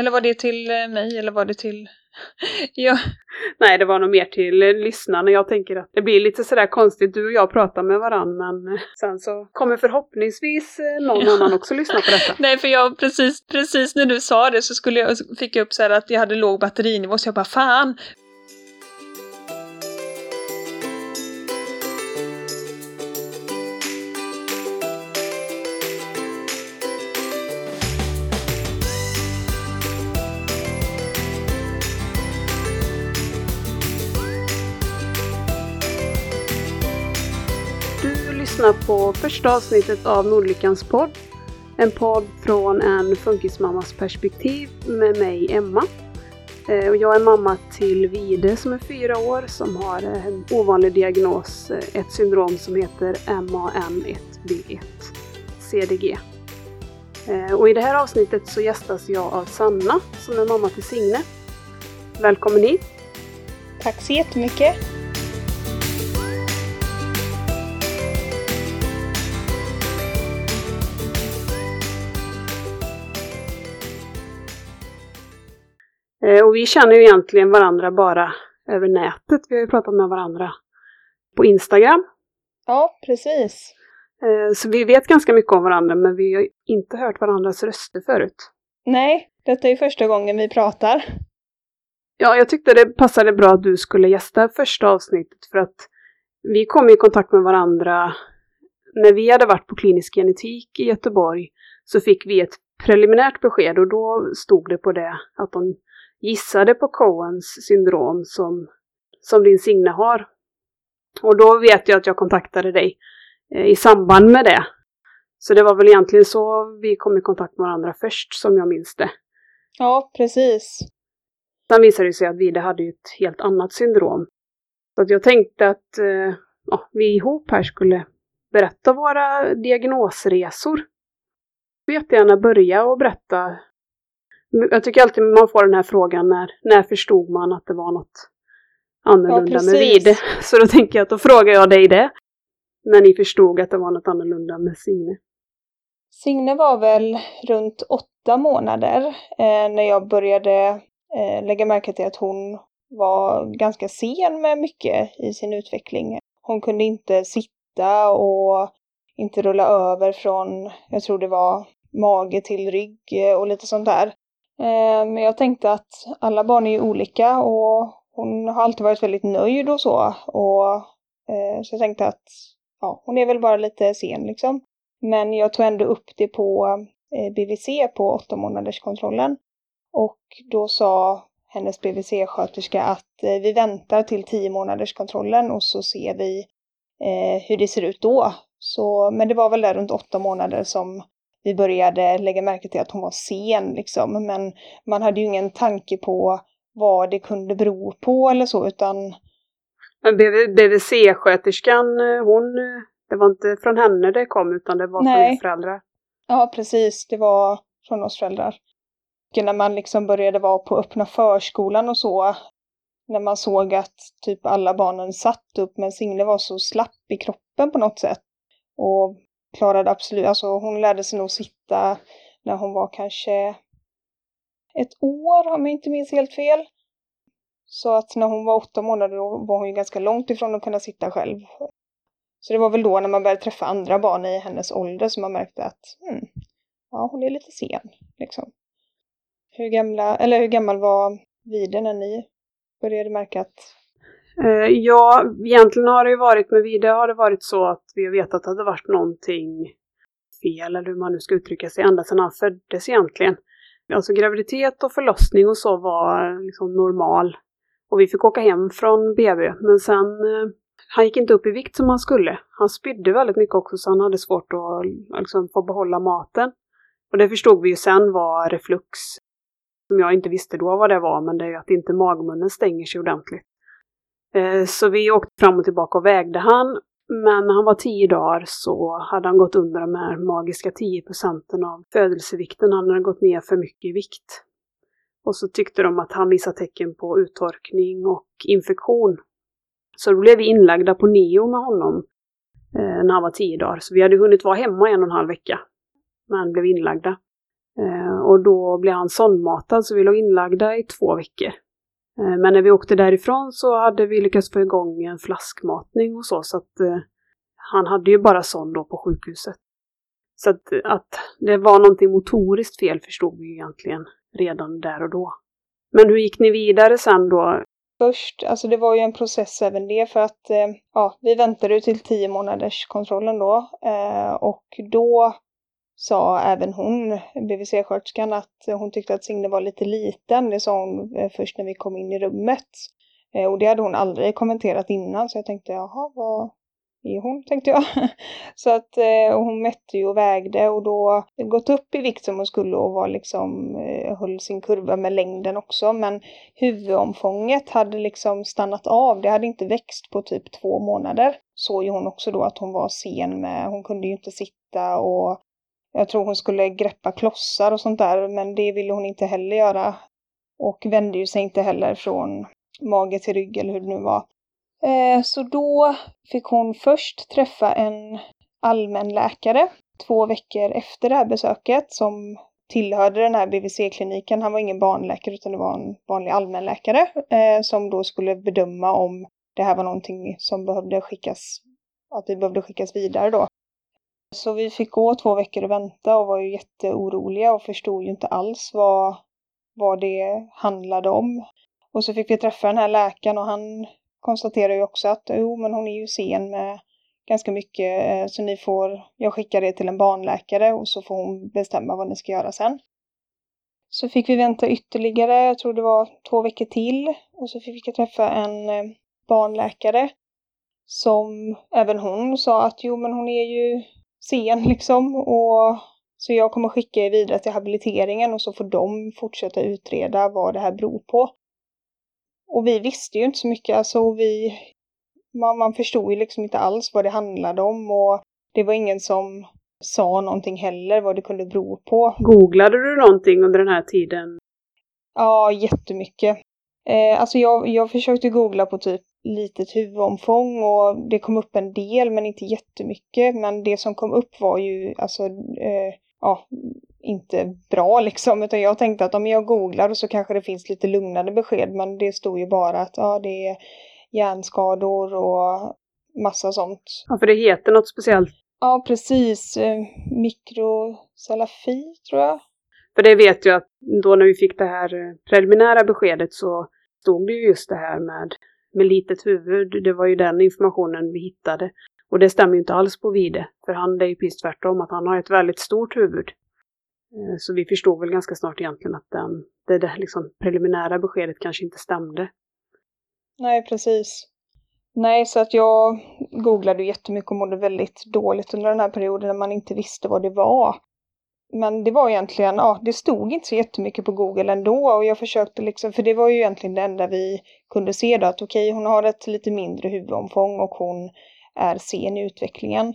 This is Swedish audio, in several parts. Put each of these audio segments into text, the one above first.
Eller var det till eh, mig eller var det till... ja. Nej, det var nog mer till eh, lyssnarna. Jag tänker att det blir lite sådär konstigt, du och jag pratar med varandra men eh, sen så kommer förhoppningsvis eh, någon Ja. annan också lyssna på detta. Nej, för jag precis, precis när du sa det så skulle jag, så fick jag upp så här att jag hade låg batterinivå så jag bara fan. Lyssnar på första avsnittet av Nordlyckans podd. En podd från en funkismammas perspektiv med mig Emma. Eh, och jag är mamma till Vide som är fyra år som har en ovanlig diagnos, eh, ett syndrom som heter MAN1B1 CDG. Eh, och i det här avsnittet så gästas jag av Sanna som är mamma till Signe. Välkommen hit! Tack så jättemycket. Och vi känner ju egentligen varandra bara över nätet. Vi har ju pratat med varandra på Instagram. Ja, precis. Eh, Så vi vet ganska mycket om varandra men vi har inte hört varandras röster förut. Nej, detta är första gången vi pratar. Ja, jag tyckte det passade bra att du skulle gästa första avsnittet för att vi kom i kontakt med varandra när vi hade varit på klinisk genetik i Göteborg så fick vi ett preliminärt besked och då stod det på det att de gissade på Cohens syndrom som, som din Signe har. Och då vet jag att jag kontaktade dig eh, i samband med det. Så det var väl egentligen så vi kom i kontakt med varandra först som jag minns det. Ja, precis. Sen visade det sig att Vide hade ju ett helt annat syndrom. Så att jag tänkte att eh, ja, vi ihop här skulle berätta våra diagnosresor. Jag vill jättegärna börja och berätta. Jag tycker alltid man får den här frågan när, när förstod man att det var något annorlunda med precis. Vide? Så då tänker jag att då frågar jag dig det. När ni förstod att det var något annorlunda med Signe. Signe var väl runt åtta månader eh, när jag började eh, lägga märke till att hon var ganska sen med mycket i sin utveckling. Hon kunde inte sitta och inte rulla över från, jag tror det var mage till rygg och lite sånt där. Eh, men jag tänkte att alla barn är ju olika och hon har alltid varit väldigt nöjd och så. Och, eh, så jag tänkte att ja, hon är väl bara lite sen liksom. Men jag tog ändå upp det på eh, BVC på åtta månaders kontrollen. Och då sa hennes BVC-sköterska att vi väntar till 10 månaders kontrollen och så ser vi eh, hur det ser ut då. Så, men det var väl där runt åtta månader som vi började lägga märke till att hon var sen liksom. Men man hade ju ingen tanke på vad det kunde bero på eller så utan Men BV- BVC-sköterskan, eh, hon, eh, det var inte från henne det kom utan det var Nej. från föräldrar. Ja, precis. Det var från oss föräldrar. Och när man liksom började vara på öppna förskolan och så, när man såg att typ alla barnen satt upp, men Signe var så slapp i kroppen på något sätt. Och klarade absolut, alltså hon lärde sig nog sitta när hon var kanske ett år, om jag inte minns helt fel. Så att när hon var åtta månader då var hon ju ganska långt ifrån att kunna sitta själv. Så det var väl då när man började träffa andra barn i hennes ålder som man märkte att hmm, ja, hon är lite sen. Liksom. Hur, gamla, eller hur gammal var Vide när ni började märka att... Eh, ja, egentligen har det ju varit med Vide har det varit så att vi har vetat att det hade varit någonting fel, eller hur man nu ska uttrycka sig, ända sedan han föddes egentligen. Alltså graviditet och förlossning och så var liksom normal. Och vi fick åka hem från BB, men sen eh, han gick inte upp i vikt som han skulle. Han spydde väldigt mycket också så han hade svårt att liksom, få behålla maten. Och det förstod vi ju sen var reflux. Som jag inte visste då vad det var, men det är ju att inte magmunnen stänger sig ordentligt. Eh, så vi åkte fram och tillbaka och vägde han. Men när han var tio dagar så hade han gått under de här magiska 10 procenten av födelsevikten. Han hade gått ner för mycket i vikt. Och så tyckte de att han visade tecken på uttorkning och infektion. Så då blev vi inlagda på neo med honom eh, när han var tio dagar. Så vi hade hunnit vara hemma en och en halv vecka. Men blev inlagda. Eh, och då blev han sondmatad så vi låg inlagda i två veckor. Eh, men när vi åkte därifrån så hade vi lyckats få igång en flaskmatning och så, så att eh, han hade ju bara sån då på sjukhuset. Så att, eh, att det var någonting motoriskt fel förstod vi egentligen redan där och då. Men hur gick ni vidare sen då? Först, alltså det var ju en process även det för att eh, ja, vi väntade till tio månaders kontrollen då eh, och då sa även hon, BVC-sköterskan, att hon tyckte att Signe var lite liten. Det sa hon eh, först när vi kom in i rummet. Eh, och det hade hon aldrig kommenterat innan så jag tänkte jaha, vad, är hon, tänkte jag. Så att eh, hon mätte ju och vägde och då gått upp i vikt som hon skulle och var liksom, höll sin kurva med längden också. Men huvudomfånget hade liksom stannat av. Det hade inte växt på typ två månader. Såg ju hon också då att hon var sen med, hon kunde ju inte sitta och jag tror hon skulle greppa klossar och sånt där, men det ville hon inte heller göra. Och vände ju sig inte heller från mage till rygg eller hur det nu var. Eh, så då fick hon först träffa en allmänläkare två veckor efter det här besöket som tillhörde den här BVC-kliniken. Han var ingen barnläkare utan det var en vanlig allmänläkare eh, som då skulle bedöma om det här var någonting som behövde skickas, att vi behövde skickas vidare då. Så vi fick gå två veckor och vänta och var ju jätteoroliga och förstod ju inte alls vad, vad det handlade om. Och så fick vi träffa den här läkaren och han konstaterar ju också att jo, men hon är ju sen med ganska mycket eh, så ni får, jag skickar det till en barnläkare och så får hon bestämma vad ni ska göra sen. Så fick vi vänta ytterligare, jag tror det var två veckor till och så fick jag träffa en eh, barnläkare som även hon sa att jo men hon är ju sen liksom och så jag kommer skicka er vidare till habiliteringen och så får de fortsätta utreda vad det här beror på. Och vi visste ju inte så mycket, alltså vi, man, man förstod ju liksom inte alls vad det handlade om och det var ingen som sa någonting heller vad det kunde bero på. Googlade du någonting under den här tiden? Ja, jättemycket. Eh, alltså jag, jag försökte googla på typ litet huvudomfång och det kom upp en del men inte jättemycket. Men det som kom upp var ju alltså eh, ja, inte bra liksom. Utan jag tänkte att om jag googlar så kanske det finns lite lugnande besked. Men det stod ju bara att ja, det är hjärnskador och massa sånt. Ja, för det heter något speciellt. Ja, precis. Eh, Mikrocellafi tror jag. För det vet jag att då när vi fick det här eh, preliminära beskedet så stod det ju just det här med, med litet huvud. Det var ju den informationen vi hittade. Och det stämmer ju inte alls på Vide, för han det är ju precis tvärtom, att han har ett väldigt stort huvud. Eh, så vi förstod väl ganska snart egentligen att den, det där liksom preliminära beskedet kanske inte stämde. Nej, precis. Nej, så att jag googlade jättemycket och mådde väldigt dåligt under den här perioden när man inte visste vad det var. Men det var egentligen, ja, det stod inte så jättemycket på Google ändå och jag försökte liksom, för det var ju egentligen det enda vi kunde se då att okej, okay, hon har ett lite mindre huvudomfång och hon är sen i utvecklingen.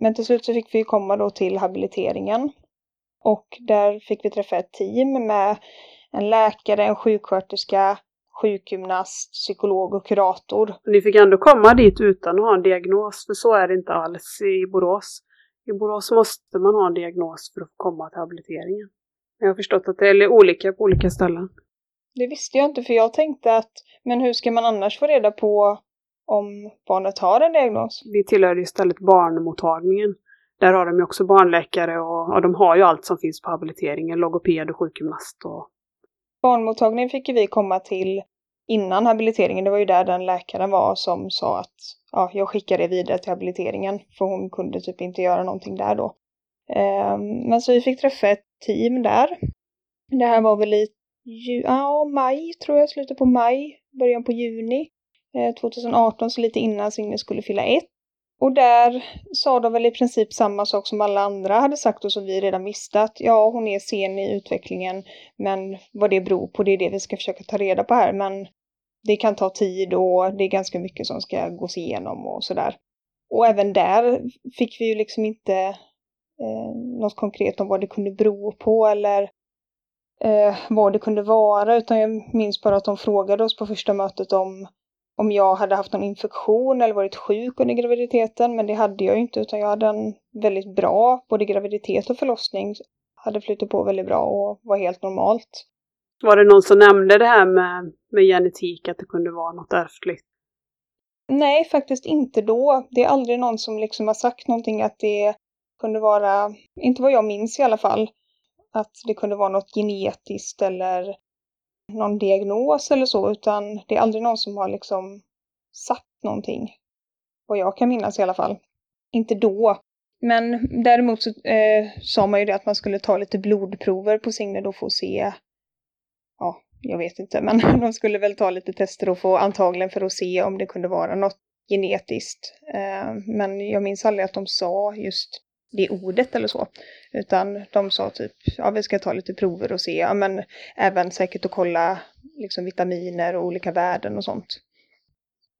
Men till slut så fick vi komma då till habiliteringen och där fick vi träffa ett team med en läkare, en sjuksköterska, sjukgymnast, psykolog och kurator. Ni fick ändå komma dit utan att ha en diagnos, för så är det inte alls i Borås. I Borås måste man ha en diagnos för att få komma till habiliteringen. Jag har förstått att det är olika på olika ställen. Det visste jag inte, för jag tänkte att men hur ska man annars få reda på om barnet har en diagnos? Vi tillhör istället barnmottagningen. Där har de ju också barnläkare och, och de har ju allt som finns på habiliteringen, logoped och sjukgymnast. Och... Barnmottagningen fick vi komma till innan habiliteringen. Det var ju där den läkaren var som sa att ja, jag skickar det vidare till habiliteringen för hon kunde typ inte göra någonting där då. Eh, men så vi fick träffa ett team där. Det här var väl i ja, maj tror jag, slutet på maj, början på juni. Eh, 2018, så lite innan Signe skulle fylla ett. Och där sa de väl i princip samma sak som alla andra hade sagt och som vi redan visste att ja, hon är sen i utvecklingen, men vad det beror på, det är det vi ska försöka ta reda på här. Men det kan ta tid och det är ganska mycket som ska gås igenom och sådär. Och även där fick vi ju liksom inte eh, något konkret om vad det kunde bero på eller eh, vad det kunde vara, utan jag minns bara att de frågade oss på första mötet om om jag hade haft någon infektion eller varit sjuk under graviditeten, men det hade jag inte utan jag hade en väldigt bra både graviditet och förlossning hade flyttat på väldigt bra och var helt normalt. Var det någon som nämnde det här med, med genetik, att det kunde vara något ärftligt? Nej, faktiskt inte då. Det är aldrig någon som liksom har sagt någonting att det kunde vara, inte vad jag minns i alla fall, att det kunde vara något genetiskt eller någon diagnos eller så, utan det är aldrig någon som har liksom sagt någonting. Vad jag kan minnas i alla fall. Inte då. Men däremot så eh, sa man ju det att man skulle ta lite blodprover på Signe då för att se, ja, jag vet inte, men de skulle väl ta lite tester och få antagligen för att se om det kunde vara något genetiskt. Eh, men jag minns aldrig att de sa just det ordet eller så. Utan de sa typ, ja vi ska ta lite prover och se, ja men även säkert att kolla liksom vitaminer och olika värden och sånt.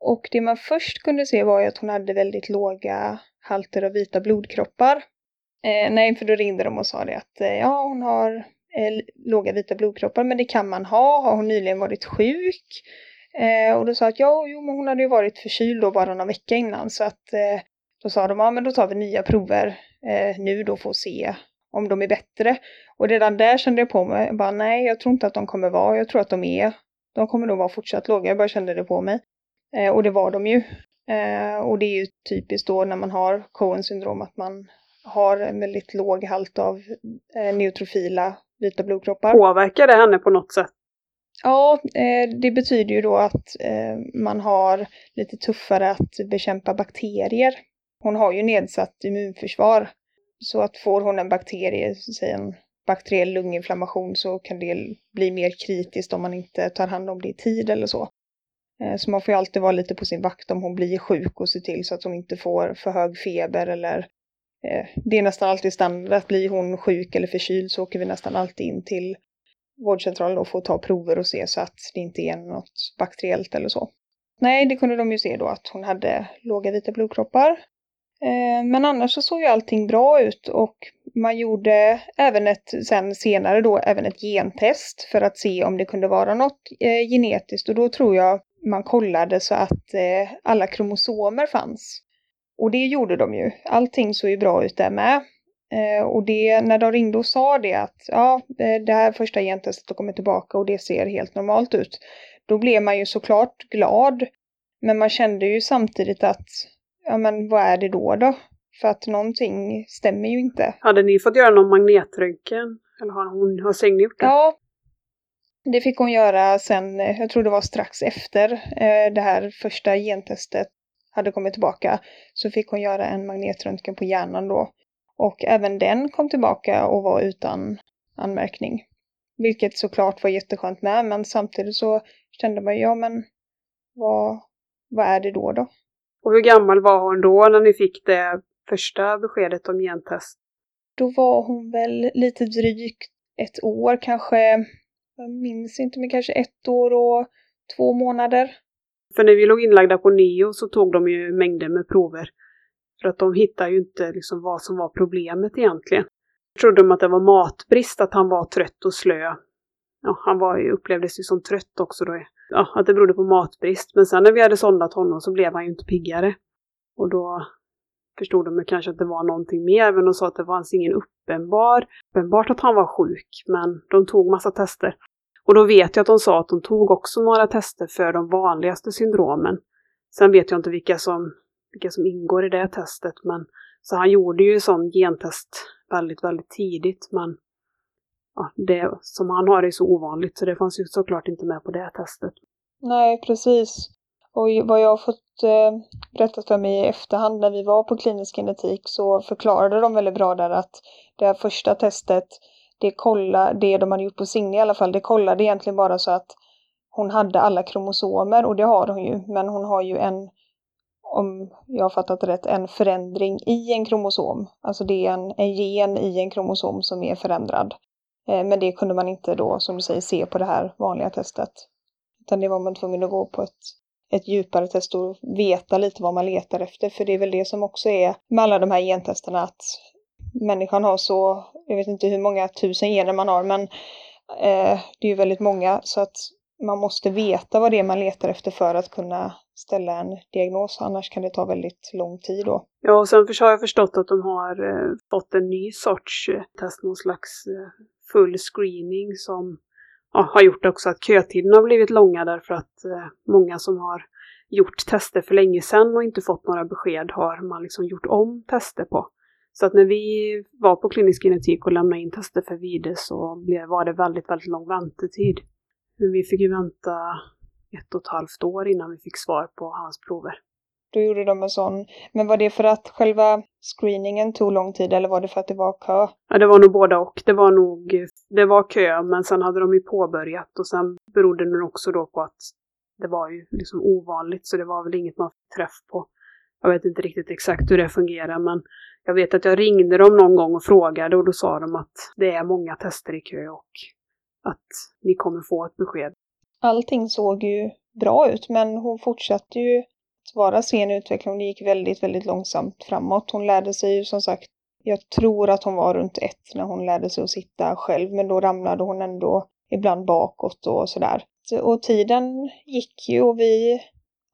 Och det man först kunde se var ju att hon hade väldigt låga halter av vita blodkroppar. Eh, nej, för då ringde de och sa det att eh, ja, hon har eh, låga vita blodkroppar, men det kan man ha. Har hon nyligen varit sjuk? Eh, och då sa att ja, jo, men hon hade ju varit förkyld då bara någon vecka innan, så att eh, då sa de ja, men då tar vi nya prover eh, nu då att se om de är bättre. Och redan där kände jag på mig, bara nej, jag tror inte att de kommer vara, jag tror att de är, de kommer nog vara fortsatt låga, jag bara kände det på mig. Eh, och det var de ju. Eh, och det är ju typiskt då när man har Cohen syndrom att man har en väldigt låg halt av eh, neutrofila vita blodkroppar. Påverkar det henne på något sätt? Ja, eh, det betyder ju då att eh, man har lite tuffare att bekämpa bakterier. Hon har ju nedsatt immunförsvar. Så att får hon en bakterie, säg en bakteriell lunginflammation, så kan det bli mer kritiskt om man inte tar hand om det i tid eller så. Eh, så man får ju alltid vara lite på sin vakt om hon blir sjuk och se till så att hon inte får för hög feber eller eh, det är nästan alltid standard att blir hon sjuk eller förkyld så åker vi nästan alltid in till vårdcentralen och får ta prover och se så att det inte är något bakteriellt eller så. Nej, det kunde de ju se då att hon hade låga vita blodkroppar. Eh, men annars så såg ju allting bra ut och man gjorde även ett, sen senare då, även ett gentest för att se om det kunde vara något eh, genetiskt och då tror jag man kollade så att eh, alla kromosomer fanns. Och det gjorde de ju. Allting såg ju bra ut där med. Eh, och det, när de ringde och sa det att ja, eh, det här första gentestet har kommit tillbaka och det ser helt normalt ut. Då blev man ju såklart glad. Men man kände ju samtidigt att, ja men vad är det då då? För att någonting stämmer ju inte. Hade ni fått göra någon magnetröntgen? Eller har hon, har Signe gjort det? Ja, det fick hon göra sen, eh, jag tror det var strax efter eh, det här första gentestet hade kommit tillbaka. Så fick hon göra en magnetröntgen på hjärnan då. Och även den kom tillbaka och var utan anmärkning. Vilket såklart var jätteskönt med, men samtidigt så kände man ja men vad, vad är det då då? Och hur gammal var hon då när ni fick det första beskedet om gentest? Då var hon väl lite drygt ett år, kanske jag minns inte, men kanske ett år och två månader. För när vi låg inlagda på NEO så tog de ju mängder med prover. För att de hittade ju inte liksom vad som var problemet egentligen. Jag trodde de att det var matbrist, att han var trött och slö. Ja, han var upplevdes ju som trött också då. Ja, att det berodde på matbrist. Men sen när vi hade sondat honom så blev han ju inte piggare. Och då förstod de kanske att det var någonting mer, men de sa att det fanns ingen uppenbar, uppenbart att han var sjuk, men de tog massa tester. Och då vet jag att de sa att de tog också några tester för de vanligaste syndromen. Sen vet jag inte vilka som, vilka som ingår i det testet, men så han gjorde ju sån gentest väldigt, väldigt tidigt, men ja, det som han har är så ovanligt så det fanns ju såklart inte med på det testet. Nej, precis. Och vad jag har fått eh, berättat för mig i efterhand när vi var på klinisk genetik så förklarade de väldigt bra där att det här första testet, det, kolla, det de hade gjort på Signe i alla fall, det kollade egentligen bara så att hon hade alla kromosomer och det har hon ju, men hon har ju en, om jag har fattat rätt, en förändring i en kromosom. Alltså det är en, en gen i en kromosom som är förändrad. Eh, men det kunde man inte då, som du säger, se på det här vanliga testet. Utan det var man tvungen att gå på ett ett djupare test och veta lite vad man letar efter. För det är väl det som också är med alla de här gentesterna att människan har så, jag vet inte hur många tusen gener man har, men eh, det är ju väldigt många så att man måste veta vad det är man letar efter för att kunna ställa en diagnos, annars kan det ta väldigt lång tid då. Ja, och sen har jag förstått att de har eh, fått en ny sorts eh, test, någon slags eh, full screening som ja, har gjort också att kötiden har blivit långa därför att eh, många som har gjort tester för länge sedan och inte fått några besked har man liksom gjort om tester på. Så att när vi var på klinisk genetik och lämnade in tester för vide så var det väldigt, väldigt lång väntetid. Vi fick ju vänta ett och ett halvt år innan vi fick svar på hans prover. Då gjorde de en sån. Men var det för att själva screeningen tog lång tid eller var det för att det var kö? Ja, det var nog båda och. Det var nog, det var kö men sen hade de ju påbörjat och sen berodde det också då på att det var ju liksom ovanligt så det var väl inget man fick träff på. Jag vet inte riktigt exakt hur det fungerar men jag vet att jag ringde dem någon gång och frågade och då sa de att det är många tester i kö och att ni kommer få ett besked. Allting såg ju bra ut men hon fortsatte ju vara sen i utvecklingen. Det gick väldigt, väldigt långsamt framåt. Hon lärde sig ju som sagt, jag tror att hon var runt ett när hon lärde sig att sitta själv men då ramlade hon ändå ibland bakåt och sådär. Och tiden gick ju och vi,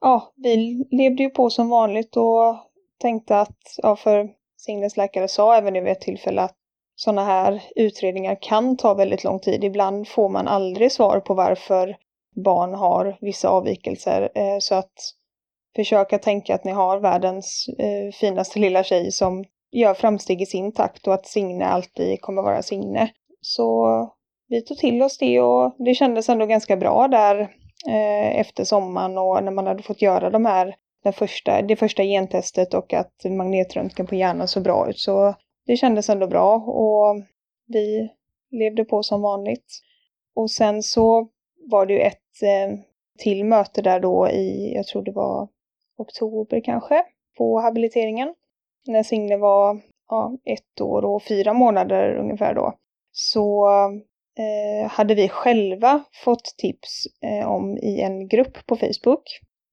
ja, vi levde ju på som vanligt och tänkte att, ja, för Signes läkare sa även vid ett tillfälle att sådana här utredningar kan ta väldigt lång tid. Ibland får man aldrig svar på varför barn har vissa avvikelser. Eh, så att försöka tänka att ni har världens eh, finaste lilla tjej som gör framsteg i sin takt och att Signe alltid kommer vara Signe. Så vi tog till oss det och det kändes ändå ganska bra där eh, efter sommaren och när man hade fått göra de här, den första, det första gentestet och att magnetröntgen på hjärnan såg bra ut. Så det kändes ändå bra och vi levde på som vanligt. Och sen så var det ju ett eh, till möte där då i, jag tror det var oktober kanske, på habiliteringen. När Signe var ja, ett år och fyra månader ungefär då. Så eh, hade vi själva fått tips eh, om i en grupp på Facebook.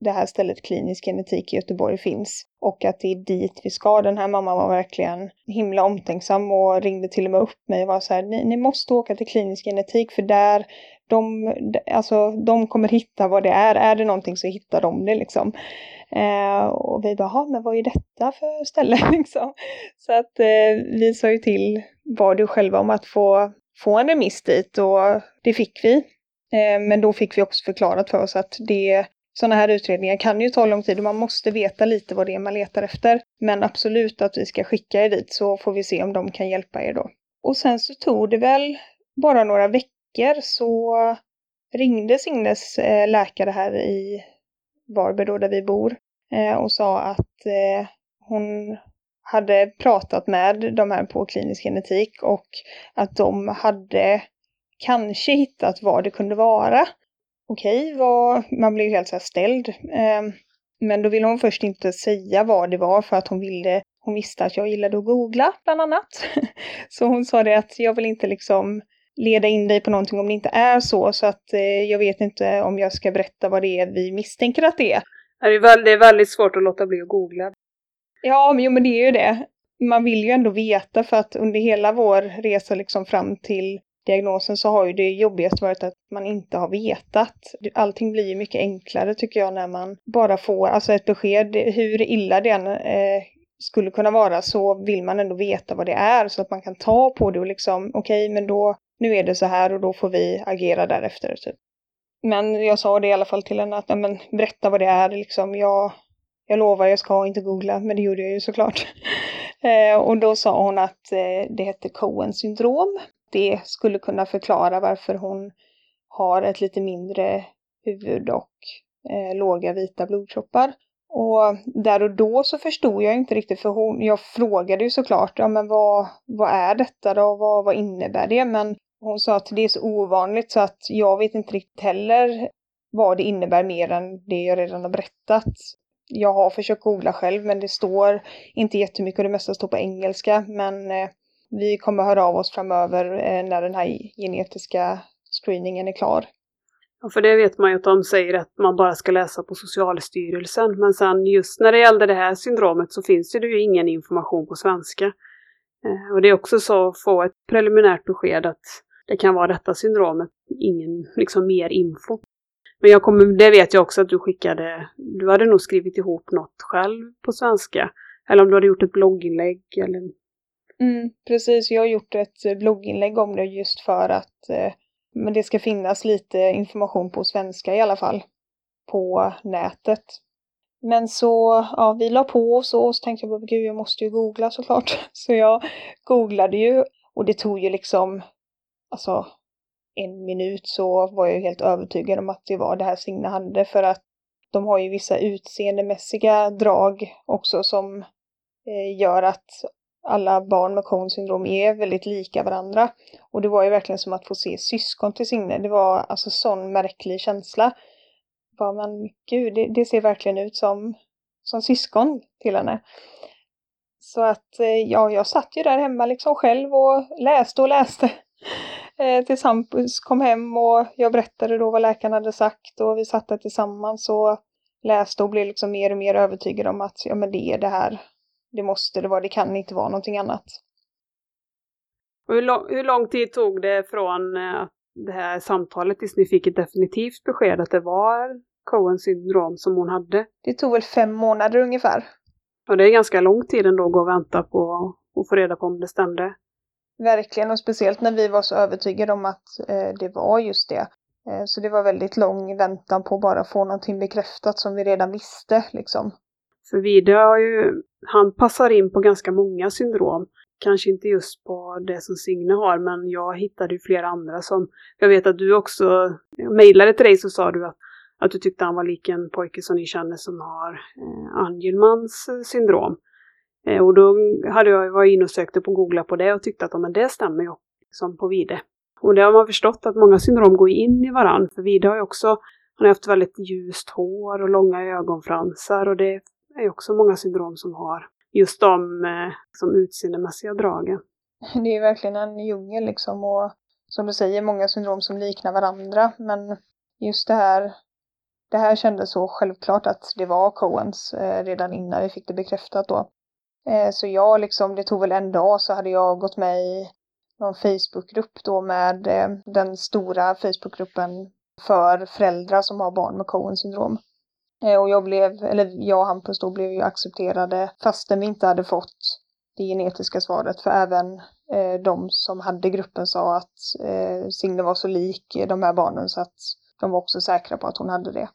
Det här stället Klinisk genetik i Göteborg finns. Och att det är dit vi ska. Den här mamman var verkligen himla omtänksam och ringde till och med upp mig och var så här, ni, ni måste åka till klinisk genetik för där de, alltså, de kommer hitta vad det är. Är det någonting så hittar de det liksom. Eh, och vi bara, men vad är detta för ställe liksom? Så att eh, vi sa ju till var du själva om att få, få en remiss dit och det fick vi. Eh, men då fick vi också förklarat för oss att det sådana här utredningar kan ju ta lång tid och man måste veta lite vad det är man letar efter. Men absolut att vi ska skicka er dit så får vi se om de kan hjälpa er då. Och sen så tog det väl bara några veckor så ringde Signes eh, läkare här i Varberg då där vi bor eh, och sa att eh, hon hade pratat med de här på klinisk genetik och att de hade kanske hittat vad det kunde vara. Okej, var, man blev helt så här ställd. Eh, men då ville hon först inte säga vad det var för att hon ville hon visste att jag gillade att googla bland annat. Så hon sa det att jag vill inte liksom leda in dig på någonting om det inte är så. Så att eh, jag vet inte om jag ska berätta vad det är vi misstänker att det är. Det är, väldigt, det är väldigt svårt att låta bli att googla. Ja, men, jo, men det är ju det. Man vill ju ändå veta för att under hela vår resa liksom fram till diagnosen så har ju det jobbigaste varit att man inte har vetat. Allting blir ju mycket enklare tycker jag när man bara får alltså ett besked. Hur illa det än eh, skulle kunna vara så vill man ändå veta vad det är så att man kan ta på det och liksom okej okay, men då nu är det så här och då får vi agera därefter. Typ. Men jag sa det i alla fall till henne att men, berätta vad det är. Liksom, jag, jag lovar, jag ska inte googla, men det gjorde jag ju såklart. eh, och då sa hon att eh, det hette Coens syndrom. Det skulle kunna förklara varför hon har ett lite mindre huvud och eh, låga vita blodkroppar. Och där och då så förstod jag inte riktigt för hon, jag frågade ju såklart, ja men vad, vad är detta då, vad, vad innebär det? Men hon sa att det är så ovanligt så att jag vet inte riktigt heller vad det innebär mer än det jag redan har berättat. Jag har försökt googla själv men det står inte jättemycket och det mesta står på engelska. Men eh, vi kommer höra av oss framöver eh, när den här genetiska screeningen är klar. Ja, för det vet man ju att de säger att man bara ska läsa på Socialstyrelsen. Men sen just när det gällde det här syndromet så finns det ju ingen information på svenska. Eh, och det är också så att få ett preliminärt besked att det kan vara detta syndromet, ingen liksom mer info. Men jag kommer, det vet jag också att du skickade, du hade nog skrivit ihop något själv på svenska. Eller om du hade gjort ett blogginlägg eller... Mm, precis, jag har gjort ett eh, blogginlägg om det just för att eh, men det ska finnas lite information på svenska i alla fall. På nätet. Men så, ja, vi la på och så, och så tänkte jag, bara, gud jag måste ju googla såklart. Så jag googlade ju och det tog ju liksom, alltså en minut så var jag helt övertygad om att det var det här Signe hade för att de har ju vissa utseendemässiga drag också som eh, gör att alla barn med Cohns syndrom är väldigt lika varandra. Och det var ju verkligen som att få se syskon till Signe. Det var alltså sån märklig känsla. Bara, men gud, det, det ser verkligen ut som, som syskon till henne. Så att eh, ja, jag satt ju där hemma liksom själv och läste och läste. Eh, tills Hampus kom hem och jag berättade då vad läkaren hade sagt och vi satt där tillsammans och läste och blev liksom mer och mer övertygad om att ja men det är det här. Det måste det vara, det kan inte vara någonting annat. Och hur, lång, hur lång tid tog det från eh, det här samtalet tills ni fick ett definitivt besked att det var Cohen syndrom som hon hade? Det tog väl fem månader ungefär. Och det är ganska lång tid ändå att gå och vänta på att få reda på om det stämde. Verkligen, och speciellt när vi var så övertygade om att eh, det var just det. Eh, så det var väldigt lång väntan på att bara få någonting bekräftat som vi redan visste liksom. För Vide har ju, han passar in på ganska många syndrom. Kanske inte just på det som Signe har, men jag hittade ju flera andra som, jag vet att du också mejlade till dig så sa du att, att du tyckte han var lik en pojke som ni känner som har eh, Angelmans eh, syndrom. Eh, och då hade jag varit inne och sökte på Googla på det och tyckte att men det stämmer ju som på Vide. Och det har man förstått att många syndrom går in i varandra. För Vide har ju också, han har haft väldigt ljust hår och långa ögonfransar och det är ju också många syndrom som har just de eh, som utseendemässiga dragen. Det är verkligen en djungel liksom och som du säger, många syndrom som liknar varandra. Men just det här, det här kändes så självklart att det var Coens eh, redan innan vi fick det bekräftat då. Eh, så jag liksom, det tog väl en dag så hade jag gått med i någon Facebookgrupp då med eh, den stora Facebookgruppen för föräldrar som har barn med Cohen syndrom. Eh, och jag blev, eller jag och Hampus då blev ju accepterade fastän vi inte hade fått det genetiska svaret. För även de som hade gruppen sa att Signe var så lik de här barnen så att de var också säkra på att hon hade det.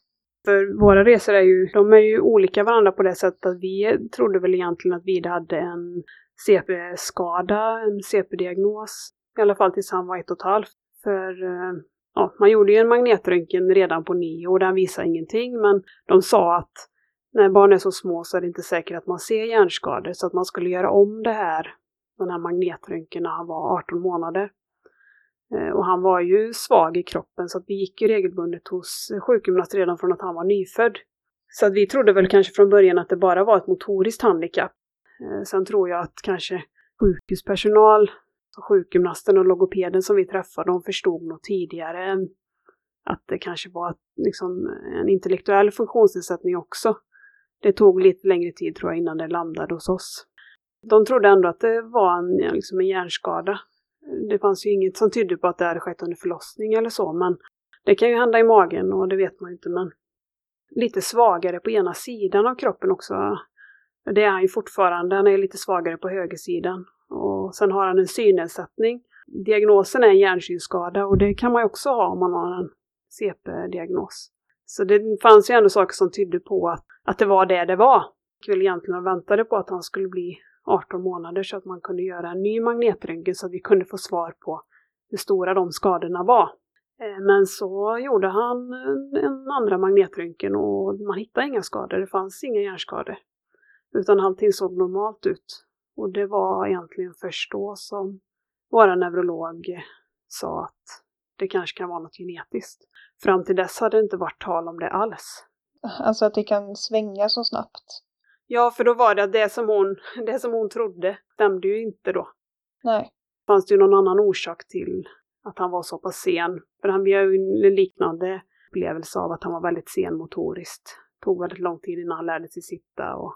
För våra resor är ju, de är ju olika varandra på det sättet att vi trodde väl egentligen att Vida hade en CP-skada, en CP-diagnos. I alla fall tills han var ett och ett halvt. För eh, ja, man gjorde ju en magnetröntgen redan på nio och den visade ingenting men de sa att när barn är så små så är det inte säkert att man ser hjärnskador så att man skulle göra om det här, den här magnetröntgen när han var 18 månader. Eh, och han var ju svag i kroppen så att vi gick ju regelbundet hos sjukgymnast redan från att han var nyfödd. Så att vi trodde väl kanske från början att det bara var ett motoriskt handikapp. Eh, sen tror jag att kanske sjukhuspersonal, alltså sjukgymnasten och logopeden som vi träffade, de förstod nog tidigare att det kanske var liksom en intellektuell funktionsnedsättning också. Det tog lite längre tid tror jag innan det landade hos oss. De trodde ändå att det var en, liksom en hjärnskada det fanns ju inget som tydde på att det hade skett under förlossning eller så, men det kan ju hända i magen och det vet man ju inte, men lite svagare på ena sidan av kroppen också. Det är han ju fortfarande, han är lite svagare på högersidan. Och sen har han en synnedsättning. Diagnosen är en hjärnsynskada och det kan man ju också ha om man har en CP-diagnos. Så det fanns ju ändå saker som tydde på att, att det var det det var. Jag ville egentligen väntade på att han skulle bli 18 månader så att man kunde göra en ny magnetröntgen så att vi kunde få svar på hur stora de skadorna var. Eh, men så gjorde han en andra magnetröntgen och man hittade inga skador, det fanns inga hjärnskador. Utan allting såg normalt ut. Och det var egentligen först då som vår neurolog sa att det kanske kan vara något genetiskt. Fram till dess hade det inte varit tal om det alls. Alltså att det kan svänga så snabbt? Ja, för då var det att det som hon, det som hon trodde stämde ju inte då. Nej. Fanns det ju någon annan orsak till att han var så pass sen? För han hade ju en liknande upplevelse av att han var väldigt sen motoriskt. Tog väldigt lång tid innan han lärde sig sitta och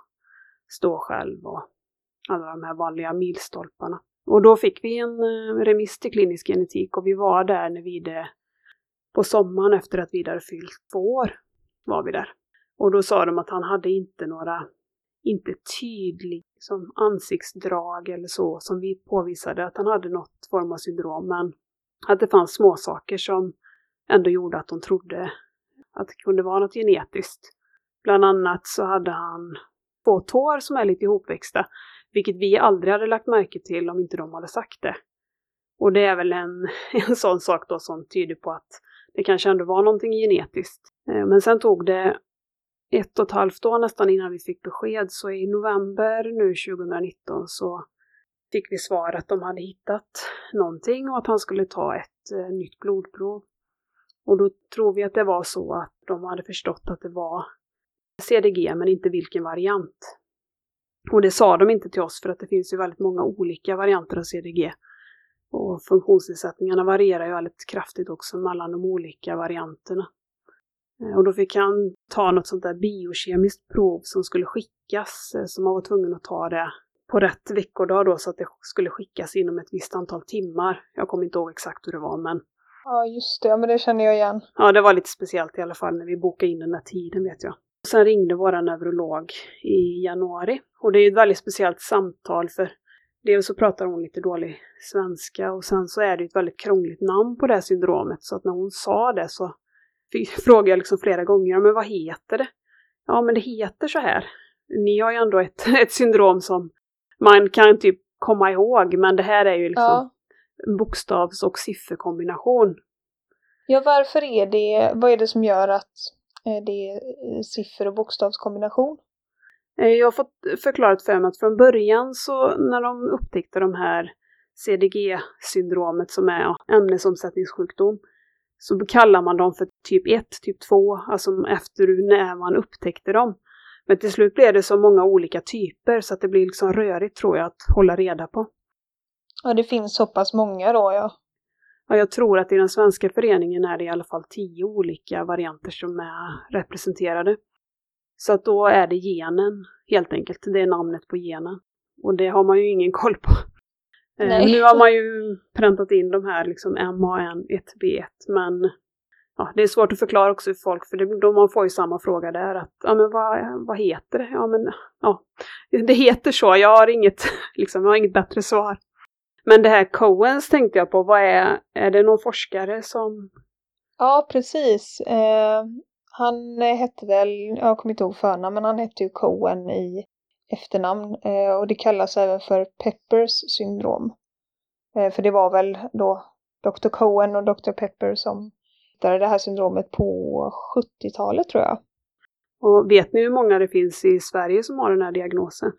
stå själv och alla de här vanliga milstolparna. Och då fick vi en eh, remiss till klinisk genetik och vi var där när vi det på sommaren efter att vi hade fyllt två år var vi där. Och då sa de att han hade inte några, inte tydlig som ansiktsdrag eller så som vi påvisade att han hade något form av syndrom men att det fanns små saker som ändå gjorde att de trodde att det kunde vara något genetiskt. Bland annat så hade han två tår som är lite ihopväxta, vilket vi aldrig hade lagt märke till om inte de hade sagt det. Och det är väl en, en sån sak då som tyder på att det kanske ändå var någonting genetiskt. Eh, men sen tog det ett och ett halvt år nästan innan vi fick besked, så i november nu 2019 så fick vi svar att de hade hittat någonting och att han skulle ta ett eh, nytt blodprov. Och då tror vi att det var så att de hade förstått att det var CDG men inte vilken variant. Och det sa de inte till oss för att det finns ju väldigt många olika varianter av CDG. Och funktionsnedsättningarna varierar ju väldigt kraftigt också mellan de olika varianterna. Eh, och då fick han ta något sånt där biokemiskt prov som skulle skickas, eh, så man var tvungen att ta det på rätt veckodag då så att det skulle skickas inom ett visst antal timmar. Jag kommer inte ihåg exakt hur det var men... Ja just det, men det känner jag igen. Ja det var lite speciellt i alla fall när vi bokade in den där tiden vet jag. Sen ringde våra neurolog i januari och det är ett väldigt speciellt samtal för dels så pratar hon lite dålig svenska och sen så är det ett väldigt krångligt namn på det här syndromet så att när hon sa det så frågade jag liksom flera gånger, men vad heter det? Ja men det heter så här. Ni har ju ändå ett, ett syndrom som man kan typ komma ihåg men det här är ju liksom ja. bokstavs och sifferkombination. Ja varför är det, vad är det som gör att eh, det är eh, siffer och bokstavskombination? Eh, jag har fått förklarat för mig att från början så när de upptäckte de här CDG-syndromet som är ämnesomsättningssjukdom så kallar man dem för typ 1, typ 2, alltså efter när man upptäckte dem. Men till slut blev det så många olika typer så att det blir liksom rörigt tror jag att hålla reda på. Ja, det finns så pass många då ja. Ja, jag tror att i den svenska föreningen är det i alla fall tio olika varianter som är representerade. Så att då är det genen helt enkelt, det är namnet på genen. Och det har man ju ingen koll på. Eh. Nu har man ju präntat in de här liksom MAN1B1 men ja, det är svårt att förklara också för folk för det, då man får ju samma fråga där att ja men vad, vad heter det? Ja men ja, det heter så, jag har inget, liksom, jag har inget bättre svar. Men det här Coens tänkte jag på, vad är, är det någon forskare som... Ja precis. Eh, han hette väl, jag kommer inte ihåg förnamn, men han hette ju Cohen i efternamn eh, och det kallas även för Peppers syndrom. Eh, för det var väl då Dr. Cohen och Dr. Pepper som hittade det här syndromet på 70-talet tror jag. Och vet ni hur många det finns i Sverige som har den här diagnosen?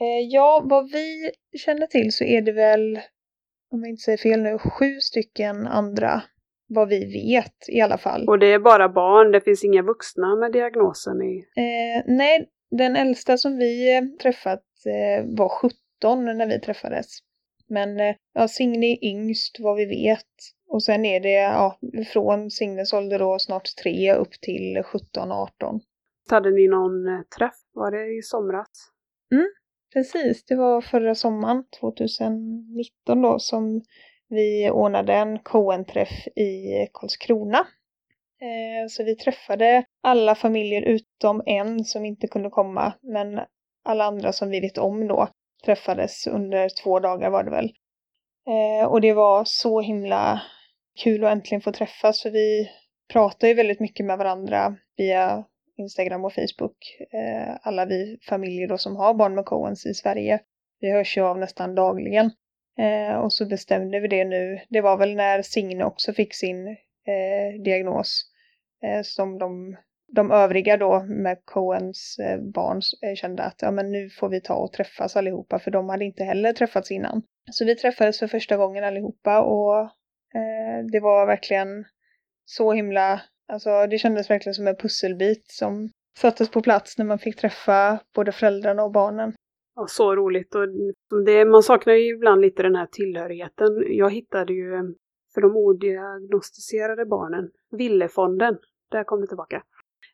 Eh, ja, vad vi känner till så är det väl, om jag inte säger fel nu, sju stycken andra vad vi vet i alla fall. Och det är bara barn, det finns inga vuxna med diagnosen i? Eh, nej, den äldsta som vi träffat eh, var 17 när vi träffades. Men eh, ja, Signe är yngst vad vi vet. Och sen är det ja, från Signes ålder då snart tre upp till 17-18. Hade ni någon eh, träff? Var det i somras? Mm, precis. Det var förra sommaren, 2019 då, som vi ordnade en Cohen-träff i Karlskrona. Eh, så vi träffade alla familjer utom en som inte kunde komma, men alla andra som vi vet om då träffades under två dagar var det väl. Eh, och det var så himla kul att äntligen få träffas för vi pratar ju väldigt mycket med varandra via Instagram och Facebook. Eh, alla vi familjer då som har barn med Coens i Sverige. Vi hörs ju av nästan dagligen. och så bestämde vi det nu. Det var väl när Signe också fick sin diagnos Eh, som de, de övriga då med Coens eh, barn eh, kände att ja, men nu får vi ta och träffas allihopa för de hade inte heller träffats innan. Så vi träffades för första gången allihopa och eh, det var verkligen så himla, alltså det kändes verkligen som en pusselbit som sattes på plats när man fick träffa både föräldrarna och barnen. Ja, så roligt och det, man saknar ju ibland lite den här tillhörigheten. Jag hittade ju för de odiagnostiserade barnen, Villefonden, där kom det tillbaka.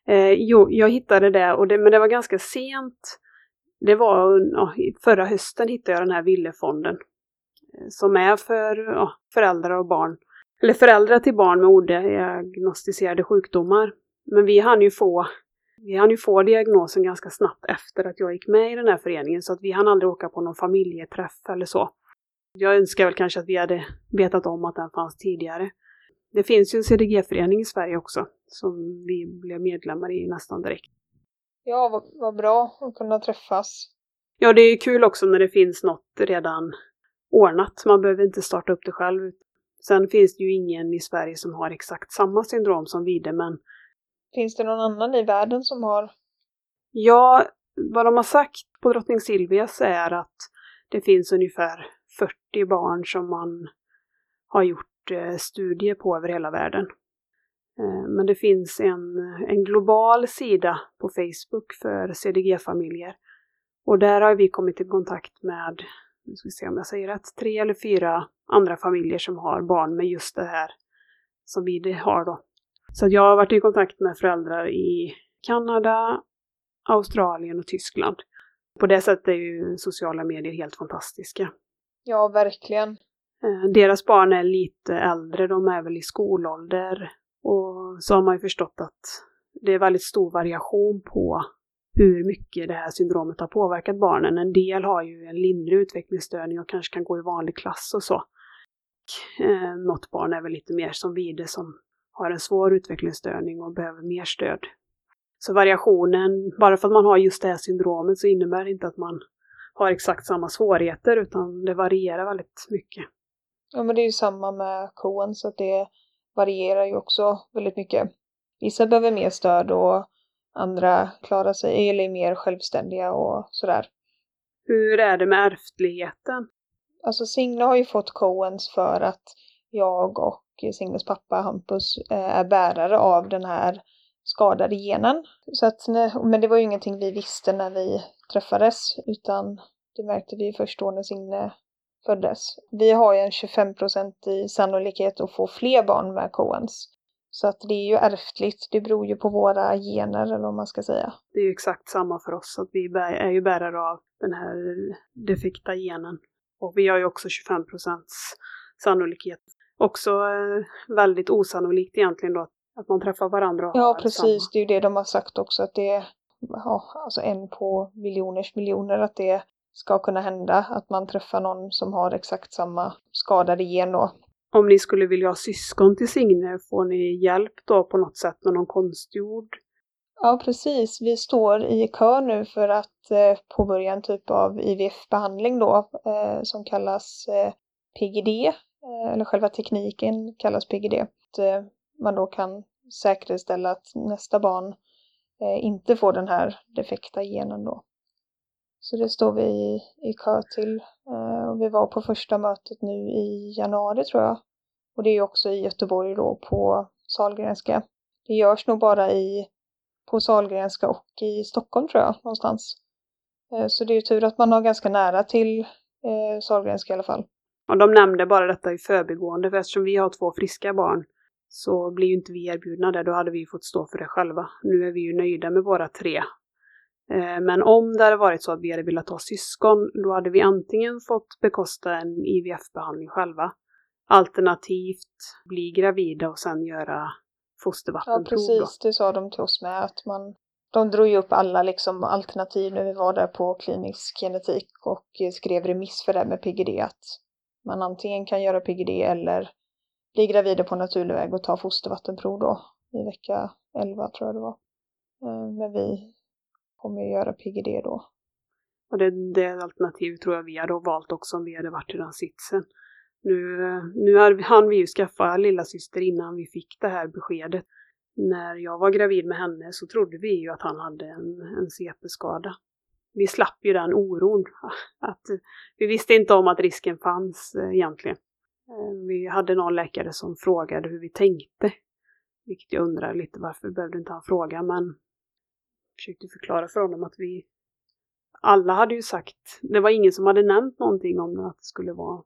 Eh, jo, jag hittade det, och det, men det var ganska sent. Det var ja, förra hösten hittade jag den här Villefonden. Eh, som är för ja, föräldrar och barn eller föräldrar till barn med odiagnostiserade sjukdomar. Men vi hann ju få vi hann ju få diagnosen ganska snabbt efter att jag gick med i den här föreningen så att vi hann aldrig åka på någon familjeträff eller så. Jag önskar väl kanske att vi hade vetat om att den fanns tidigare. Det finns ju en CDG-förening i Sverige också som vi blev medlemmar i nästan direkt. Ja, vad, vad bra att kunna träffas. Ja, det är kul också när det finns något redan ordnat. Man behöver inte starta upp det själv. Sen finns det ju ingen i Sverige som har exakt samma syndrom som Vide, men... Finns det någon annan i världen som har? Ja, vad de har sagt på Drottning Silvias är att det finns ungefär 40 barn som man har gjort Eh, studier på över hela världen. Eh, men det finns en, en global sida på Facebook för CDG-familjer. Och där har vi kommit i kontakt med, nu ska vi se om jag säger rätt, tre eller fyra andra familjer som har barn med just det här som vi har då. Så jag har varit i kontakt med föräldrar i Kanada, Australien och Tyskland. På det sättet är ju sociala medier helt fantastiska. Ja, verkligen. Eh, deras barn är lite äldre, de är väl i skolålder. Och så har man ju förstått att det är väldigt stor variation på hur mycket det här syndromet har påverkat barnen. En del har ju en lindrig utvecklingsstörning och kanske kan gå i vanlig klass och så. Eh, något barn är väl lite mer som Vide som har en svår utvecklingsstörning och behöver mer stöd. Så variationen, bara för att man har just det här syndromet så innebär det inte att man har exakt samma svårigheter utan det varierar väldigt mycket. Ja men det är ju samma med Cohen så att det varierar ju också väldigt mycket. Vissa behöver mer stöd och andra klarar sig, eller är mer självständiga och sådär. Hur är det med ärftligheten? Alltså Signe har ju fått Coens för att jag och Signes pappa Hampus eh, är bärare av den här skadade genen. Så att, men det var ju ingenting vi visste när vi träffades utan det märkte vi först då när Signe föddes. Vi har ju en 25 i sannolikhet att få fler barn med Coens. Så att det är ju ärftligt, det beror ju på våra gener eller vad man ska säga. Det är ju exakt samma för oss, att vi är ju bärare av den här defekta genen. Och vi har ju också 25% sannolikhet. Också eh, väldigt osannolikt egentligen då att man träffar varandra och Ja, precis. Samma. Det är ju det de har sagt också, att det är ja, alltså en på miljoners miljoner att det ska kunna hända, att man träffar någon som har exakt samma skadade gen då. Om ni skulle vilja ha syskon till Signe, får ni hjälp då på något sätt med någon konstgjord? Ja, precis. Vi står i kö nu för att eh, påbörja en typ av IVF-behandling då, eh, som kallas eh, PGD, eh, eller själva tekniken kallas PGD. Att, eh, man då kan säkerställa att nästa barn eh, inte får den här defekta genen då. Så det står vi i, i kö till. Eh, och vi var på första mötet nu i januari tror jag. Och det är ju också i Göteborg då på Salgrenska. Det görs nog bara i, på Salgrenska och i Stockholm tror jag någonstans. Eh, så det är ju tur att man har ganska nära till eh, Salgrenska i alla fall. Och de nämnde bara detta i förbigående för eftersom vi har två friska barn så blir ju inte vi erbjudna det, då hade vi fått stå för det själva. Nu är vi ju nöjda med våra tre. Eh, men om det hade varit så att vi hade velat ha syskon, då hade vi antingen fått bekosta en IVF-behandling själva, alternativt bli gravida och sen göra fostervattenprov. Ja, precis. Det sa de till oss med, att man de drog ju upp alla liksom alternativ när vi var där på klinisk genetik och skrev remiss för det med PGD att man antingen kan göra PGD eller bli gravida på naturlig väg och ta fostervattenprov då i vecka 11 tror jag det var. Eh, men vi kommer ju göra PGD då. Och det, det alternativet tror jag vi hade valt också om vi hade varit i den sitsen. Nu, nu hann vi ju skaffa lilla syster innan vi fick det här beskedet. När jag var gravid med henne så trodde vi ju att han hade en, en CP-skada. Vi slapp ju den oron. Att, vi visste inte om att risken fanns eh, egentligen. Eh, vi hade någon läkare som frågade hur vi tänkte. Vilket jag undrar lite varför behövde inte han fråga men försökte förklara för honom att vi alla hade ju sagt, det var ingen som hade nämnt någonting om att det skulle vara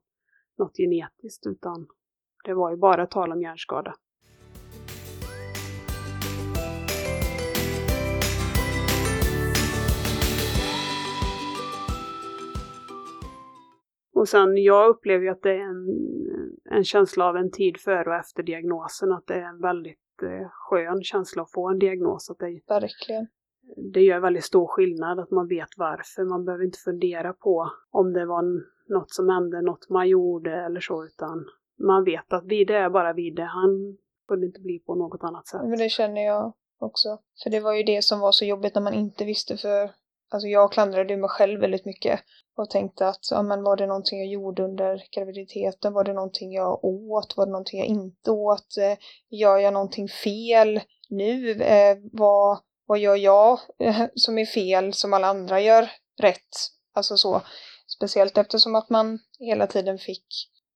något genetiskt utan det var ju bara tal om hjärnskada. Och sen jag upplever ju att det är en, en känsla av en tid före och efter diagnosen, att det är en väldigt eh, skön känsla att få en diagnos. Att det, Verkligen det gör väldigt stor skillnad att man vet varför. Man behöver inte fundera på om det var något som hände, något man gjorde eller så, utan man vet att Vide är bara Vide. Han kunde inte bli på något annat sätt. Men det känner jag också. För det var ju det som var så jobbigt när man inte visste för Alltså jag klandrade ju mig själv väldigt mycket och tänkte att ja, men var det någonting jag gjorde under graviditeten? Var det någonting jag åt? Var det någonting jag inte åt? Eh, gör jag någonting fel nu? Eh, vad, vad gör jag eh, som är fel som alla andra gör rätt? Alltså så. Speciellt eftersom att man hela tiden fick,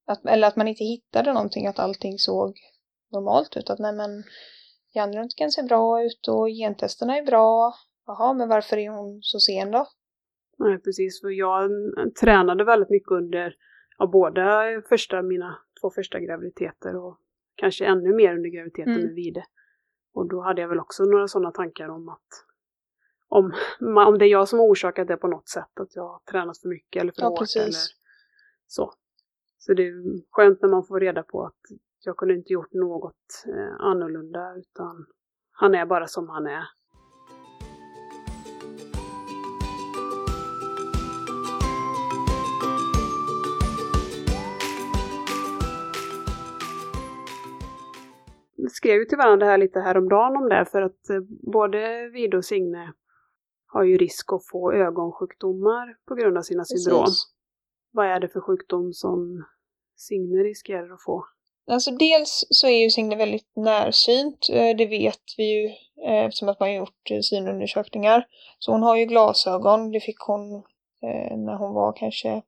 att, eller att man inte hittade någonting, att allting såg normalt ut. Att nej men hjärnröntgen ser bra ut och gentesterna är bra. Jaha, men varför är hon så sen då? Nej, precis. För jag tränade väldigt mycket under ja, båda första, mina två första graviditeter och kanske ännu mer under graviditeten Mm. med Vide. Och då hade jag väl också några sådana tankar om att om, om det är jag som har orsakat det på något sätt, att jag har tränat för mycket eller för Ja, hårt precis. eller så. Så det är skönt när man får reda på att jag kunde inte gjort något eh, annorlunda utan han är bara som han är. Skrev ju till varandra här lite häromdagen om det för att eh, både Vide och Signe har ju risk att få ögonsjukdomar på grund av sina syndrom. Precis. Vad är det för sjukdom som Signe riskerar att få? Alltså dels så är ju Signe väldigt närsynt, eh, det vet vi ju eh, eftersom att man har gjort synundersökningar. Så hon har ju glasögon, det fick hon när hon var kanske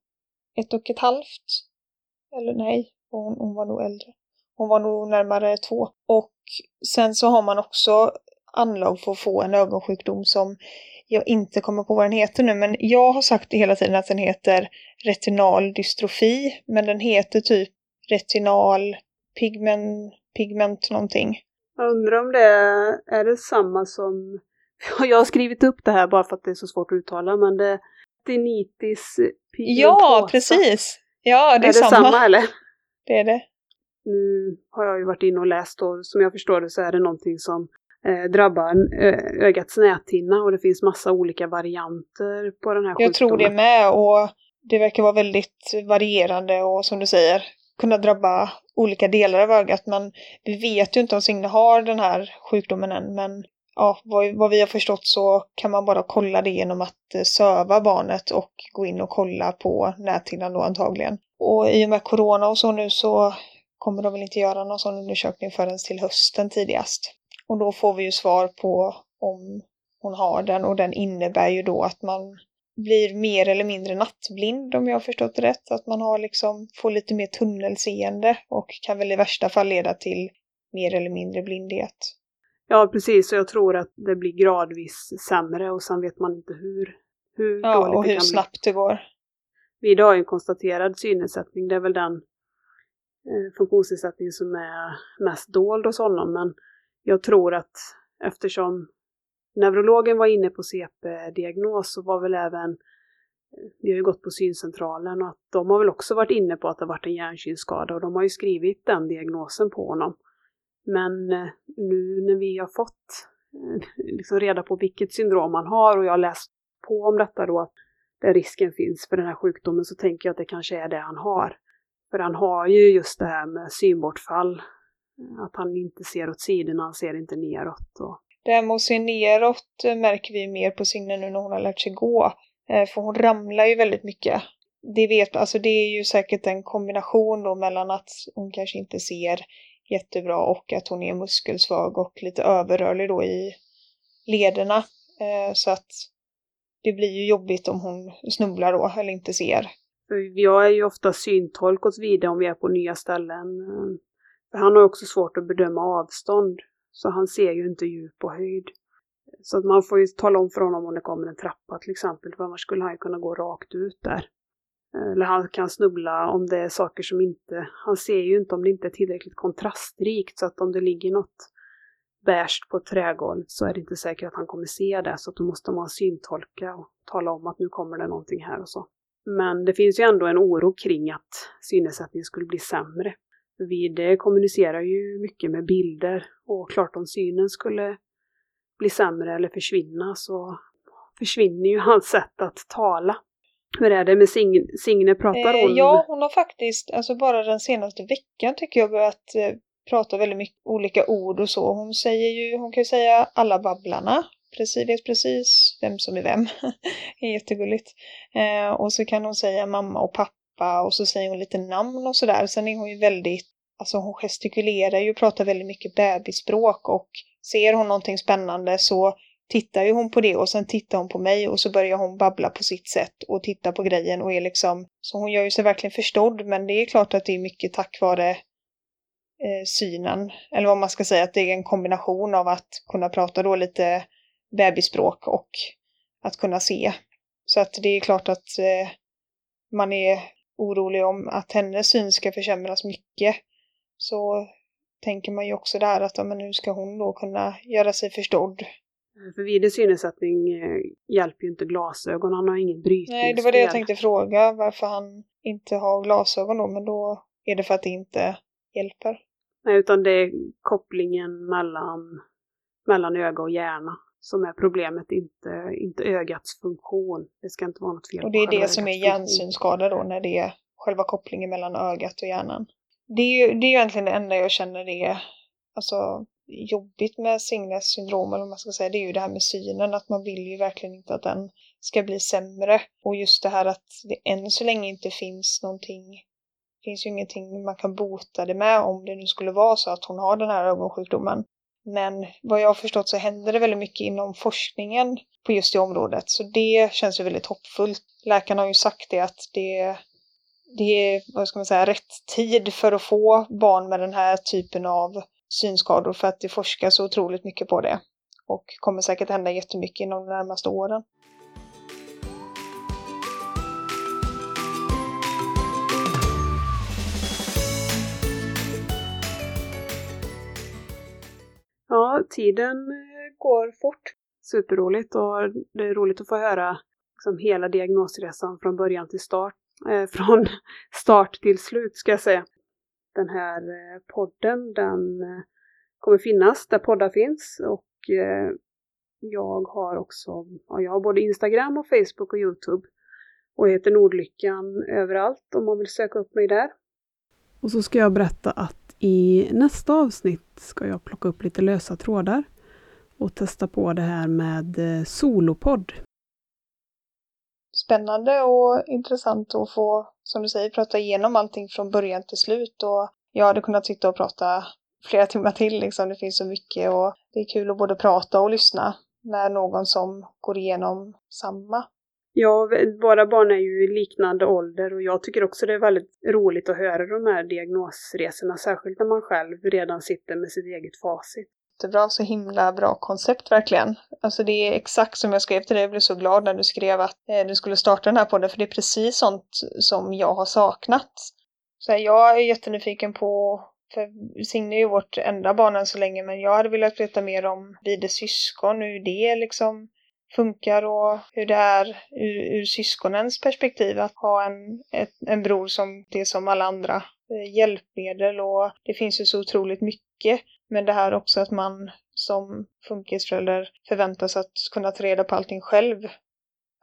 ett och ett halvt. Eller nej, hon, hon var nog äldre. Hon var nog närmare två. Och sen så har man också anlag för att få en ögonsjukdom som jag inte kommer på vad den heter nu, men jag har sagt hela tiden att den heter retinal dystrofi, men den heter typ retinal pigment, pigment någonting. Jag undrar om det är, är det samma som... Jag har skrivit upp det här bara för att det är så svårt att uttala, men det är Tinitis pigmentosa. Ja, precis! Ja, det är, är det samma. samma eller? Det är det. Nu har jag ju varit inne och läst och som jag förstår det så är det någonting som eh, drabbar ö- ögats näthinna och det finns massa olika varianter på den här Jag tror det sjukdomen. med och det verkar vara väldigt varierande och som du säger kunna drabba olika delar av ögat men vi vet ju inte om Signe har den här sjukdomen än men ja, vad, vad vi har förstått så kan man bara kolla det genom att eh, söva barnet och gå in och kolla på näthinnan då antagligen. Och i och med corona och så nu så kommer de väl inte göra någon sån undersökning förrän till hösten tidigast. Och då får vi ju svar på om hon har den och den innebär ju då att man blir mer eller mindre nattblind om jag har förstått det rätt. Att man har liksom, får lite mer tunnelseende och kan väl i värsta fall leda till mer eller mindre blindhet. Ja, precis. Och jag tror att det blir gradvis sämre och sen vet man inte hur, hur Ja, dåligt och det hur kan snabbt det går. Vi har ju en konstaterad synnedsättning. Det är väl den Eh, funktionsnedsättning som är mest dold hos honom. Men jag tror att eftersom neurologen var inne på CP-diagnos så var väl även eh, vi har ju gått på syncentralen och att de har väl också varit inne på att det har varit en hjärnkylskada och de har ju skrivit den diagnosen på honom. Men eh, nu när vi har fått liksom reda på vilket syndrom han har och jag har läst på om detta då, att där risken finns för den här sjukdomen, så tänker jag att det kanske är det han har. För han har ju just det här med synbortfall, att han inte ser åt sidorna, han ser inte neråt. Och, Det här med att se neråt märker vi mer på Signe nu när hon har lärt sig gå. Eh, för hon ramlar ju väldigt mycket. Det, vet, alltså det är ju säkert en kombination då mellan att hon kanske inte ser jättebra och att hon är muskelsvag och lite överrörlig då i lederna. Eh, så att det blir ju jobbigt om hon snubblar då eller inte ser för jag är ju ofta syntolk och så vidare om vi är på nya ställen. För han har också svårt att bedöma avstånd, så han ser ju inte djup och höjd. Så att man får ju tala om för honom om det kommer en trappa till exempel, för annars skulle han ju kunna gå rakt ut där. Eller han kan snubbla om det är saker som inte, han ser ju inte om det inte är tillräckligt kontrastrikt så att om det ligger något beige på ett trägolv så är det inte säkert att han kommer se det så att då måste man syntolka och tala om att nu kommer det någonting här och så. Men det finns ju ändå en oro kring att synnedsättningen skulle bli sämre. Vi kommunicerar ju mycket med bilder och klart om synen skulle bli sämre eller försvinna så försvinner ju hans sätt att tala. Hur är det med Signe? Signe pratar hon? Eh, ja, hon har faktiskt, alltså bara den senaste veckan tycker jag börjat eh, prata väldigt mycket olika ord och så. Hon säger ju, hon kan ju säga alla babblarna. Precis, vet precis vem som är vem. det är jättegulligt. Eh, och så kan hon säga mamma och pappa och så säger hon lite namn och sådär. Sen är hon ju väldigt, alltså hon gestikulerar ju och pratar väldigt mycket bebisspråk och ser hon någonting spännande så tittar ju hon på det och sen tittar hon på mig och så börjar hon babbla på sitt sätt och titta på grejen och är liksom, så hon gör ju sig verkligen förstådd men det är klart att det är mycket tack vare eh, synen, eller vad man ska säga, att det är en kombination av att kunna prata då lite bebisspråk och att kunna se. Så att det är klart att eh, man är orolig om att hennes syn ska försämras mycket. Så tänker man ju också där att ja, men hur ska hon då kunna göra sig förstådd för vid synnedsättning eh, hjälper ju inte glasögon, han har ingen brytningsfel. Nej, det var det jag tänkte fråga, varför han inte har glasögon då, men då är det för att det inte hjälper. Nej, utan det är kopplingen mellan, mellan öga och hjärna som är problemet, inte, inte ögats funktion. Det ska inte vara något fel Och det är det som är hjärnsynskada då, när det är själva kopplingen mellan ögat och hjärnan. Det är ju det är egentligen det enda jag känner är alltså, jobbigt med Signes syndrom, eller vad man ska säga, det är ju det här med synen, att man vill ju verkligen inte att den ska bli sämre. Och just det här att det än så länge inte finns någonting, finns ju ingenting man kan bota det med om det nu skulle vara så att hon har den här ögonsjukdomen. Men vad jag har förstått så händer det väldigt mycket inom forskningen på just det området, så det känns ju väldigt hoppfullt. Läkarna har ju sagt det att det, det är, vad ska man säga, rätt tid för att få barn med den här typen av synskador för att det forskas så otroligt mycket på det. Och kommer säkert hända jättemycket inom de närmaste åren. Ja, tiden eh, går fort. Superroligt och det är roligt att få höra liksom hela diagnosresan från början till start. Eh, från start till slut ska jag säga den här eh, podden den eh, kommer finnas där poddar finns och eh, jag har också, ja, jag har både Instagram och Facebook och Youtube och heter Nordlyckan överallt om man vill söka upp mig där. Och så ska jag berätta att i nästa avsnitt ska jag plocka upp lite lösa trådar och testa på det här med eh, solopodd spännande och intressant att få, som du säger, prata igenom allting från början till slut. Och jag hade kunnat sitta och prata flera timmar till liksom. Det finns så mycket och det är kul att både prata och lyssna med någon som går igenom samma. Ja, våra barn är ju i liknande ålder och jag tycker också det är väldigt roligt att höra de här diagnosresorna, särskilt när man själv redan sitter med sitt eget facit jättebra, så himla bra koncept verkligen. Alltså det är exakt som jag skrev till dig, jag blev så glad när du skrev att eh, du skulle starta den här podden, för det är precis sånt som jag har saknat. Så jag är jättenyfiken på, för Signe är ju vårt enda barn än så länge, men jag hade velat veta mer om Vides syskon, hur det liksom funkar och hur det är ur, ur syskonens perspektiv att ha en, ett, en bror som det är som alla andra eh, hjälpmedel och det finns ju så otroligt mycket. Men det här också att man som funkisförälder förväntas att kunna ta reda på allting själv.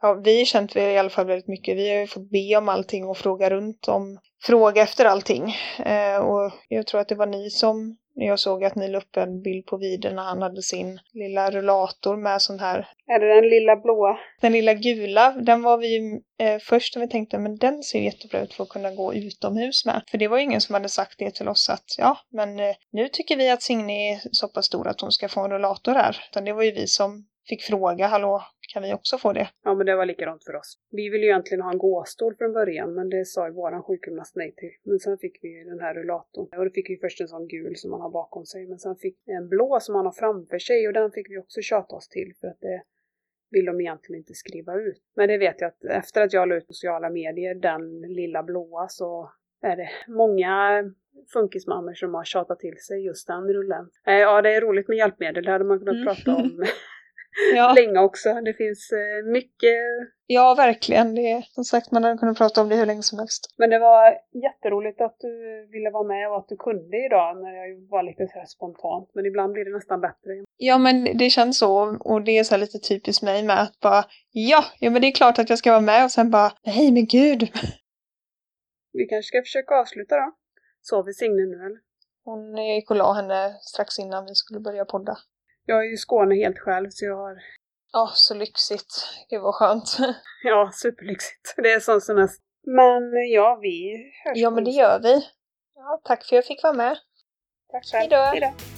Ja, vi har känt det i alla fall väldigt mycket. Vi har ju fått be om allting och fråga runt om, fråga efter allting. Eh, och jag tror att det var ni som när jag såg att ni la upp en bild på videon när han hade sin lilla rullator med sån här. Är det den lilla blåa? Den lilla gula, den var vi eh, först när vi tänkte men den ser jättebra ut för att kunna gå utomhus med. För det var ingen som hade sagt det till oss att ja, men eh, nu tycker vi att Signe är så pass stor att hon ska få en rullator här. Utan det var ju vi som fick fråga, hallå, kan vi också få det? Ja, men det var likadant för oss. Vi ville ju egentligen ha en gåstol från början, men det sa ju våran sjukgymnast nej till. Men sen fick vi den här rullatorn. Och då fick vi först en sån gul som man har bakom sig, men sen fick vi en blå som man har framför sig och den fick vi också tjata oss till för att det vill de egentligen inte skriva ut. Men det vet jag att efter att jag la ut på sociala medier, den lilla blåa, så är det många funkismammor som har tjatat till sig just den rullen. Eh, ja, det är roligt med hjälpmedel, det hade man kunnat mm. prata om Ja. länge också. Det finns eh, mycket. ja, verkligen. Det är, som sagt, man hade kunnat prata om det hur länge som helst. Men det var jätteroligt att du ville vara med och att du kunde idag när jag var lite så spontant. Men ibland blir det nästan bättre. Ja, men det känns så. Och det är så lite typiskt mig med att bara ja, ja, men det är klart att jag ska vara med och sen bara nej, men gud. Vi kanske ska försöka avsluta då. Sover Signe nu eller? Hon jag gick och la henne strax innan vi skulle börja podda. Jag är i Skåne helt själv så jag har Ja, så lyxigt. Gud vad skönt. Ja, superlyxigt. Det är sån semester. Men ja, vi hörs Ja, men det gör vi. Ja, tack för att jag fick vara med. Tack själv. Hejdå. Hejdå.